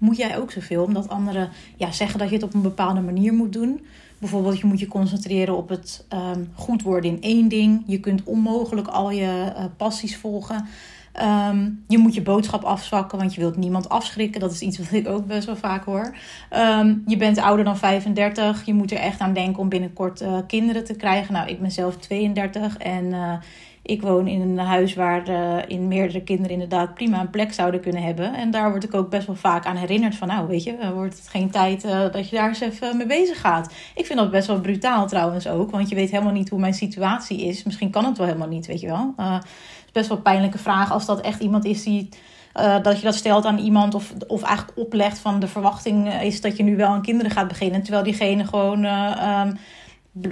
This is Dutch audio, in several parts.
moet jij ook zoveel. Omdat anderen ja, zeggen dat je het op een bepaalde manier moet doen. Bijvoorbeeld, je moet je concentreren op het um, goed worden in één ding. Je kunt onmogelijk al je uh, passies volgen. Um, je moet je boodschap afzwakken, want je wilt niemand afschrikken. Dat is iets wat ik ook best wel vaak hoor. Um, je bent ouder dan 35. Je moet er echt aan denken om binnenkort uh, kinderen te krijgen. Nou, ik ben zelf 32 en uh, ik woon in een huis waar uh, in meerdere kinderen inderdaad prima een plek zouden kunnen hebben. En daar word ik ook best wel vaak aan herinnerd van, nou weet je, wordt het geen tijd dat je daar eens even mee bezig gaat. Ik vind dat best wel brutaal trouwens ook, want je weet helemaal niet hoe mijn situatie is. Misschien kan het wel helemaal niet, weet je wel best wel pijnlijke vraag als dat echt iemand is die. Dat je dat stelt aan iemand of, of eigenlijk oplegt van de verwachting is dat je nu wel aan kinderen gaat beginnen. Terwijl diegene gewoon. Um,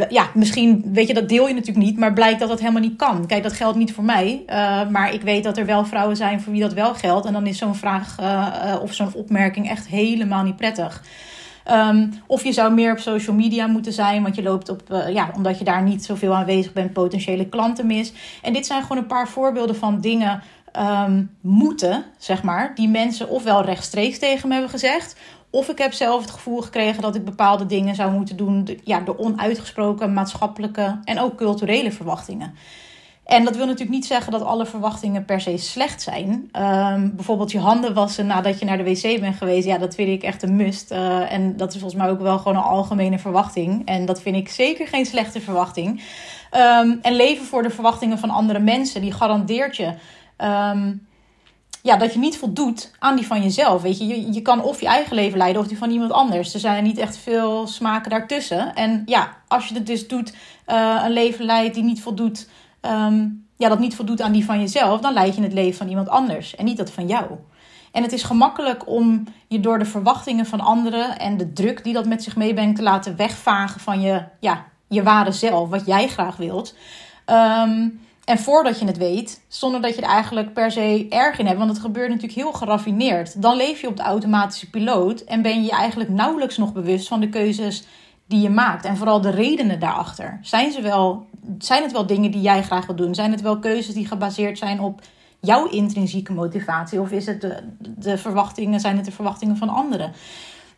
ja, misschien weet je, dat deel je natuurlijk niet, maar blijkt dat dat helemaal niet kan. Kijk, dat geldt niet voor mij, uh, maar ik weet dat er wel vrouwen zijn voor wie dat wel geldt. En dan is zo'n vraag of zo'n opmerking echt helemaal niet prettig. Um, of je zou meer op social media moeten zijn, want je loopt op, ja, omdat je daar niet zoveel aanwezig bent, potentiële klanten mis. En dit zijn gewoon een paar voorbeelden van dingen um, moeten, zeg maar, die mensen ofwel rechtstreeks tegen me hebben gezegd. Of ik heb zelf het gevoel gekregen dat ik bepaalde dingen zou moeten doen. De, ja, de onuitgesproken maatschappelijke en ook culturele verwachtingen. En dat wil natuurlijk niet zeggen dat alle verwachtingen per se slecht zijn. Um, bijvoorbeeld je handen wassen nadat je naar de wc bent geweest. Ja, dat vind ik echt een must. Uh, en dat is volgens mij ook wel gewoon een algemene verwachting. En dat vind ik zeker geen slechte verwachting. Um, en leven voor de verwachtingen van andere mensen, die garandeert je. Um, ja, dat je niet voldoet aan die van jezelf. Weet je? je, je kan of je eigen leven leiden of die van iemand anders. Er zijn niet echt veel smaken daartussen. En ja, als je het dus doet, uh, een leven leidt die niet voldoet um, ja, dat niet voldoet aan die van jezelf, dan leid je het leven van iemand anders en niet dat van jou. En het is gemakkelijk om je door de verwachtingen van anderen en de druk die dat met zich meebrengt te laten wegvagen van je, ja, je ware zelf, wat jij graag wilt. Um, en voordat je het weet, zonder dat je er eigenlijk per se erg in hebt, want het gebeurt natuurlijk heel geraffineerd, dan leef je op de automatische piloot en ben je je eigenlijk nauwelijks nog bewust van de keuzes die je maakt. En vooral de redenen daarachter. Zijn, ze wel, zijn het wel dingen die jij graag wil doen? Zijn het wel keuzes die gebaseerd zijn op jouw intrinsieke motivatie? Of is het de, de verwachtingen, zijn het de verwachtingen van anderen?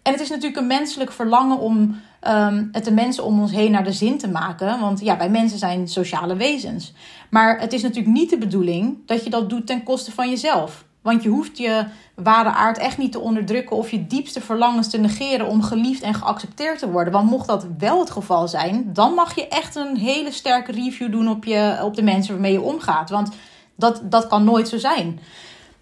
En het is natuurlijk een menselijk verlangen om um, het de mensen om ons heen naar de zin te maken. Want ja, wij mensen zijn sociale wezens. Maar het is natuurlijk niet de bedoeling dat je dat doet ten koste van jezelf. Want je hoeft je ware aard echt niet te onderdrukken of je diepste verlangens te negeren om geliefd en geaccepteerd te worden. Want mocht dat wel het geval zijn, dan mag je echt een hele sterke review doen op, je, op de mensen waarmee je omgaat. Want dat, dat kan nooit zo zijn.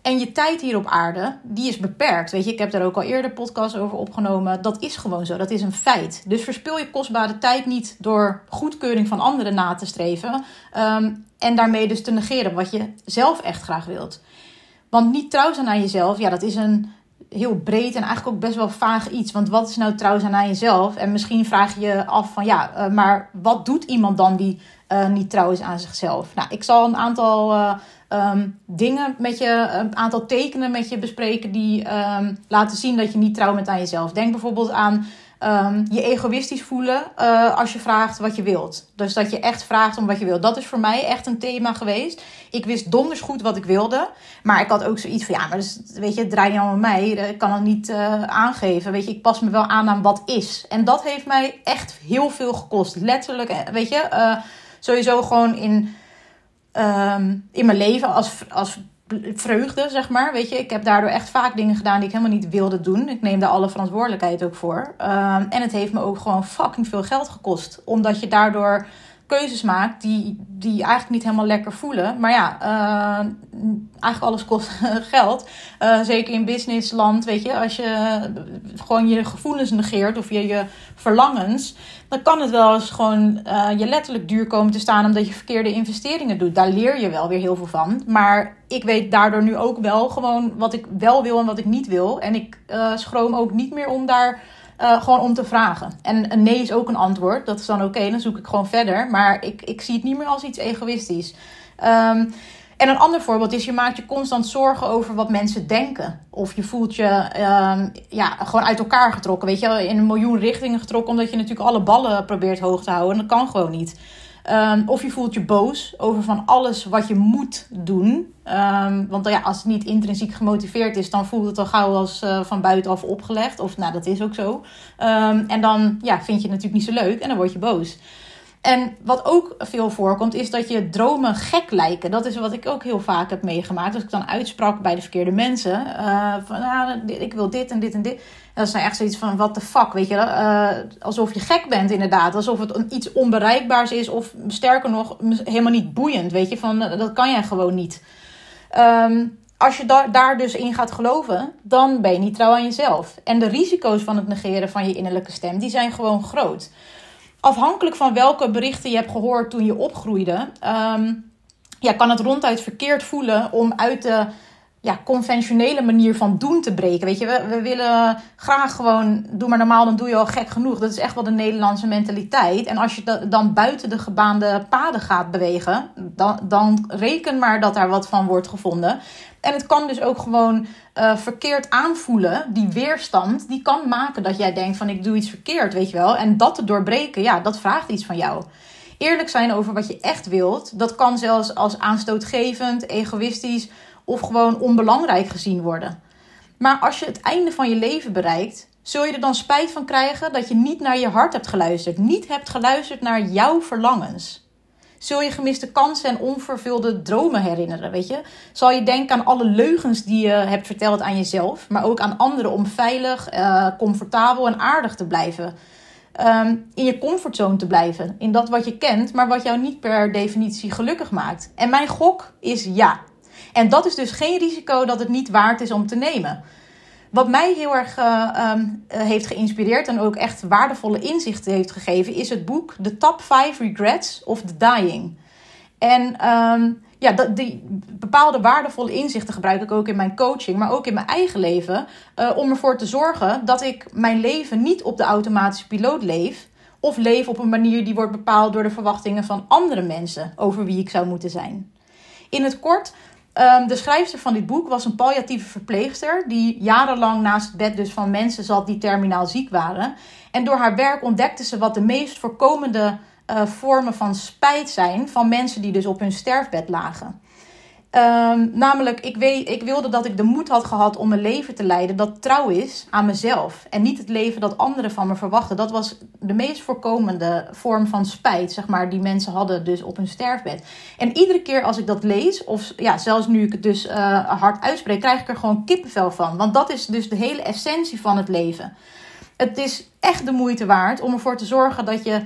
En je tijd hier op aarde, die is beperkt. Weet je, ik heb daar ook al eerder podcasts over opgenomen. Dat is gewoon zo, dat is een feit. Dus verspil je kostbare tijd niet door goedkeuring van anderen na te streven. Um, en daarmee dus te negeren wat je zelf echt graag wilt. Want niet trouw zijn aan jezelf, ja, dat is een heel breed en eigenlijk ook best wel vaag iets. Want wat is nou trouw zijn aan jezelf? En misschien vraag je je af van ja, uh, maar wat doet iemand dan die uh, niet trouw is aan zichzelf? Nou, ik zal een aantal uh, um, dingen met je, een aantal tekenen met je bespreken die um, laten zien dat je niet trouw bent aan jezelf. Denk bijvoorbeeld aan um, je egoïstisch voelen uh, als je vraagt wat je wilt. Dus dat je echt vraagt om wat je wilt. Dat is voor mij echt een thema geweest. Ik wist donders goed wat ik wilde. Maar ik had ook zoiets van, ja, maar weet je, het draait niet om mij. Ik kan het niet uh, aangeven. Weet je, ik pas me wel aan aan wat is. En dat heeft mij echt heel veel gekost. Letterlijk, eh, weet je, sowieso gewoon in, um, in mijn leven als, als vreugde, zeg maar. Weet je, ik heb daardoor echt vaak dingen gedaan die ik helemaal niet wilde doen. Ik neem daar alle verantwoordelijkheid ook voor. Um, en het heeft me ook gewoon fucking veel geld gekost. Omdat je daardoor keuzes maakt die, die eigenlijk niet helemaal lekker voelen. Maar ja, uh, eigenlijk alles kost geld. Uh, zeker in businessland, weet je, als je gewoon je gevoelens negeert of je, je verlangens, dan kan het wel eens gewoon uh, je letterlijk duur komen te staan omdat je verkeerde investeringen doet. Daar leer je wel weer heel veel van. Maar ik weet daardoor nu ook wel gewoon wat ik wel wil en wat ik niet wil. En ik schroom ook niet meer om daar uh, gewoon om te vragen. En een nee is ook een antwoord. Dat is dan oké, dan zoek ik gewoon verder. Maar ik, ik zie het niet meer als iets egoïstisch. Um, en een ander voorbeeld is, je maakt je constant zorgen over wat mensen denken. Of je voelt je um, ja, gewoon uit elkaar getrokken. Weet je, in een miljoen richtingen getrokken. Omdat je natuurlijk alle ballen probeert hoog te houden. En dat kan gewoon niet. Ehm, of je voelt je boos over van alles wat je moet doen. Um, want ja, als het niet intrinsiek gemotiveerd is, dan voelt het al gauw als uh, van buitenaf opgelegd. Of nou, dat is ook zo. Um, en dan ja, vind je het natuurlijk niet zo leuk en dan word je boos. En wat ook veel voorkomt, is dat je dromen gek lijken. Dat is wat ik ook heel vaak heb meegemaakt. Als ik dan uitsprak bij de verkeerde mensen. Uh, van, nou, ik wil dit en dit en dit. Dat is nou echt zoiets van, what the fuck, weet je. Uh, alsof je gek bent inderdaad. Alsof het iets onbereikbaars is. Of sterker nog, helemaal niet boeiend, weet je. Van, dat kan jij gewoon niet. Um, als je da daar dus in gaat geloven, dan ben je niet trouw aan jezelf. En de risico's van het negeren van je innerlijke stem, die zijn gewoon groot afhankelijk van welke berichten je hebt gehoord toen je opgroeide, um, ja, kan het ronduit verkeerd voelen om uit de ja, conventionele manier van doen te breken. Weet je, we, we willen graag gewoon, doe maar normaal, dan doe je al gek genoeg. Dat is echt wel de Nederlandse mentaliteit. En als je dan buiten de gebaande paden gaat bewegen, dan, dan reken maar dat daar wat van wordt gevonden. En het kan dus ook gewoon uh, verkeerd aanvoelen. Die weerstand, die kan maken dat jij denkt van ik doe iets verkeerd, weet je wel. En dat te doorbreken, ja, dat vraagt iets van jou. Eerlijk zijn over wat je echt wilt, dat kan zelfs als aanstootgevend, egoïstisch of gewoon onbelangrijk gezien worden. Maar als je het einde van je leven bereikt, zul je er dan spijt van krijgen dat je niet naar je hart hebt geluisterd, niet hebt geluisterd naar jouw verlangens. Zul je gemiste kansen en onvervulde dromen herinneren, weet je? Zal je denken aan alle leugens die je hebt verteld aan jezelf, maar ook aan anderen om veilig, uh, comfortabel en aardig te blijven. Um, in je comfortzone te blijven. In dat wat je kent, maar wat jou niet per definitie gelukkig maakt. En mijn gok is ja. En dat is dus geen risico dat het niet waard is om te nemen. Wat mij heel erg uh, um, heeft geïnspireerd en ook echt waardevolle inzichten heeft gegeven, is het boek The Top 5 Regrets of the Dying. En um, ja, dat, die bepaalde waardevolle inzichten gebruik ik ook in mijn coaching, maar ook in mijn eigen leven. Uh, om ervoor te zorgen dat ik mijn leven niet op de automatische piloot leef. Of leef op een manier die wordt bepaald door de verwachtingen van andere mensen over wie ik zou moeten zijn. In het kort, Um, de schrijfster van dit boek was een palliatieve verpleegster die jarenlang naast het bed dus van mensen zat die terminaal ziek waren. En door haar werk ontdekte ze wat de meest voorkomende uh, vormen van spijt zijn van mensen die dus op hun sterfbed lagen. Um, namelijk, ik, weet, ik wilde dat ik de moed had gehad om een leven te leiden dat trouw is aan mezelf. En niet het leven dat anderen van me verwachten. Dat was de meest voorkomende vorm van spijt, zeg maar, die mensen hadden dus op hun sterfbed. En iedere keer als ik dat lees, of ja, zelfs nu ik het dus uh, hard uitspreek, krijg ik er gewoon kippenvel van. Want dat is dus de hele essentie van het leven. Het is echt de moeite waard om ervoor te zorgen dat je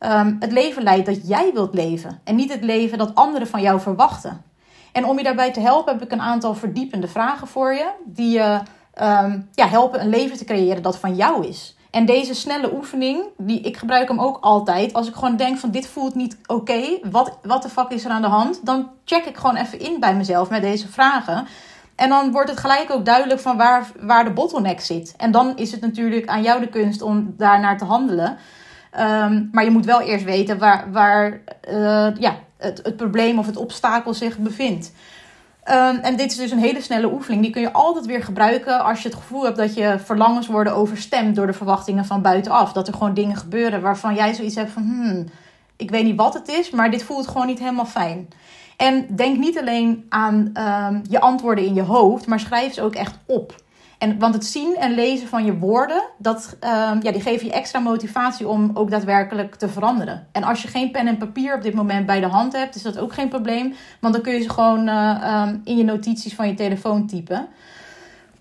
um, het leven leidt dat jij wilt leven. En niet het leven dat anderen van jou verwachten. En om je daarbij te helpen heb ik een aantal verdiepende vragen voor je. Die je um, ja, helpen een leven te creëren dat van jou is. En deze snelle oefening, die, ik gebruik hem ook altijd. Als ik gewoon denk van dit voelt niet oké. Wat, wat de fuck is er aan de hand? Dan check ik gewoon even in bij mezelf met deze vragen. En dan wordt het gelijk ook duidelijk van waar, waar de bottleneck zit. En dan is het natuurlijk aan jou de kunst om daarnaar te handelen. Um, maar je moet wel eerst weten waar, waar uh, ja, het, het probleem of het obstakel zich bevindt. Um, en dit is dus een hele snelle oefening. Die kun je altijd weer gebruiken als je het gevoel hebt dat je verlangens worden overstemd door de verwachtingen van buitenaf. Dat er gewoon dingen gebeuren waarvan jij zoiets hebt van, hmm, ik weet niet wat het is, maar dit voelt gewoon niet helemaal fijn. En denk niet alleen aan um, je antwoorden in je hoofd, maar schrijf ze ook echt op. En, want het zien en lezen van je woorden, dat, uh, ja, die geven je extra motivatie om ook daadwerkelijk te veranderen. En als je geen pen en papier op dit moment bij de hand hebt, is dat ook geen probleem. Want dan kun je ze gewoon uh, um, in je notities van je telefoon typen.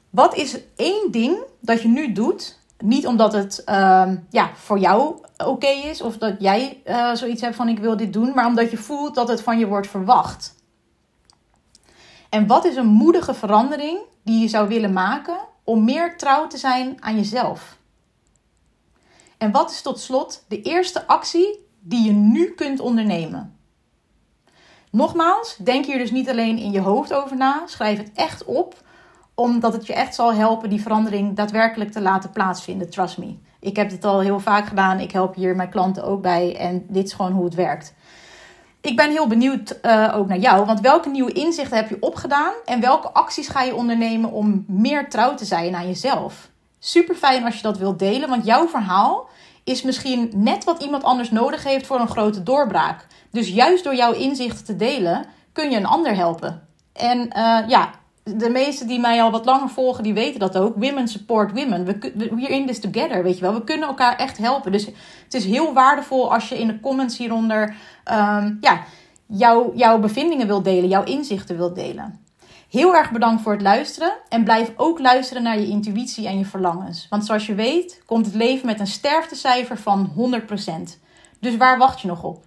Wat is één ding dat je nu doet? Niet omdat het uh, ja, voor jou oké is of dat jij uh, zoiets hebt van ik wil dit doen, maar omdat je voelt dat het van je wordt verwacht. En wat is een moedige verandering die je zou willen maken om meer trouw te zijn aan jezelf? En wat is tot slot de eerste actie die je nu kunt ondernemen? Nogmaals, denk hier dus niet alleen in je hoofd over na, schrijf het echt op, omdat het je echt zal helpen die verandering daadwerkelijk te laten plaatsvinden. Trust me. Ik heb dit al heel vaak gedaan, ik help hier mijn klanten ook bij en dit is gewoon hoe het werkt. Ik ben heel benieuwd uh, ook naar jou. Want welke nieuwe inzichten heb je opgedaan? En welke acties ga je ondernemen om meer trouw te zijn aan jezelf? Super fijn als je dat wilt delen. Want jouw verhaal is misschien net wat iemand anders nodig heeft voor een grote doorbraak. Dus juist door jouw inzichten te delen, kun je een ander helpen. En uh, ja, de meesten die mij al wat langer volgen, die weten dat ook. Women support women. We, we're in this together, weet je wel. We kunnen elkaar echt helpen. Dus het is heel waardevol als je in de comments hieronder um, ja, jouw, jouw bevindingen wilt delen, jouw inzichten wilt delen. Heel erg bedankt voor het luisteren en blijf ook luisteren naar je intuïtie en je verlangens. Want zoals je weet komt het leven met een sterftecijfer van 100%. Dus waar wacht je nog op?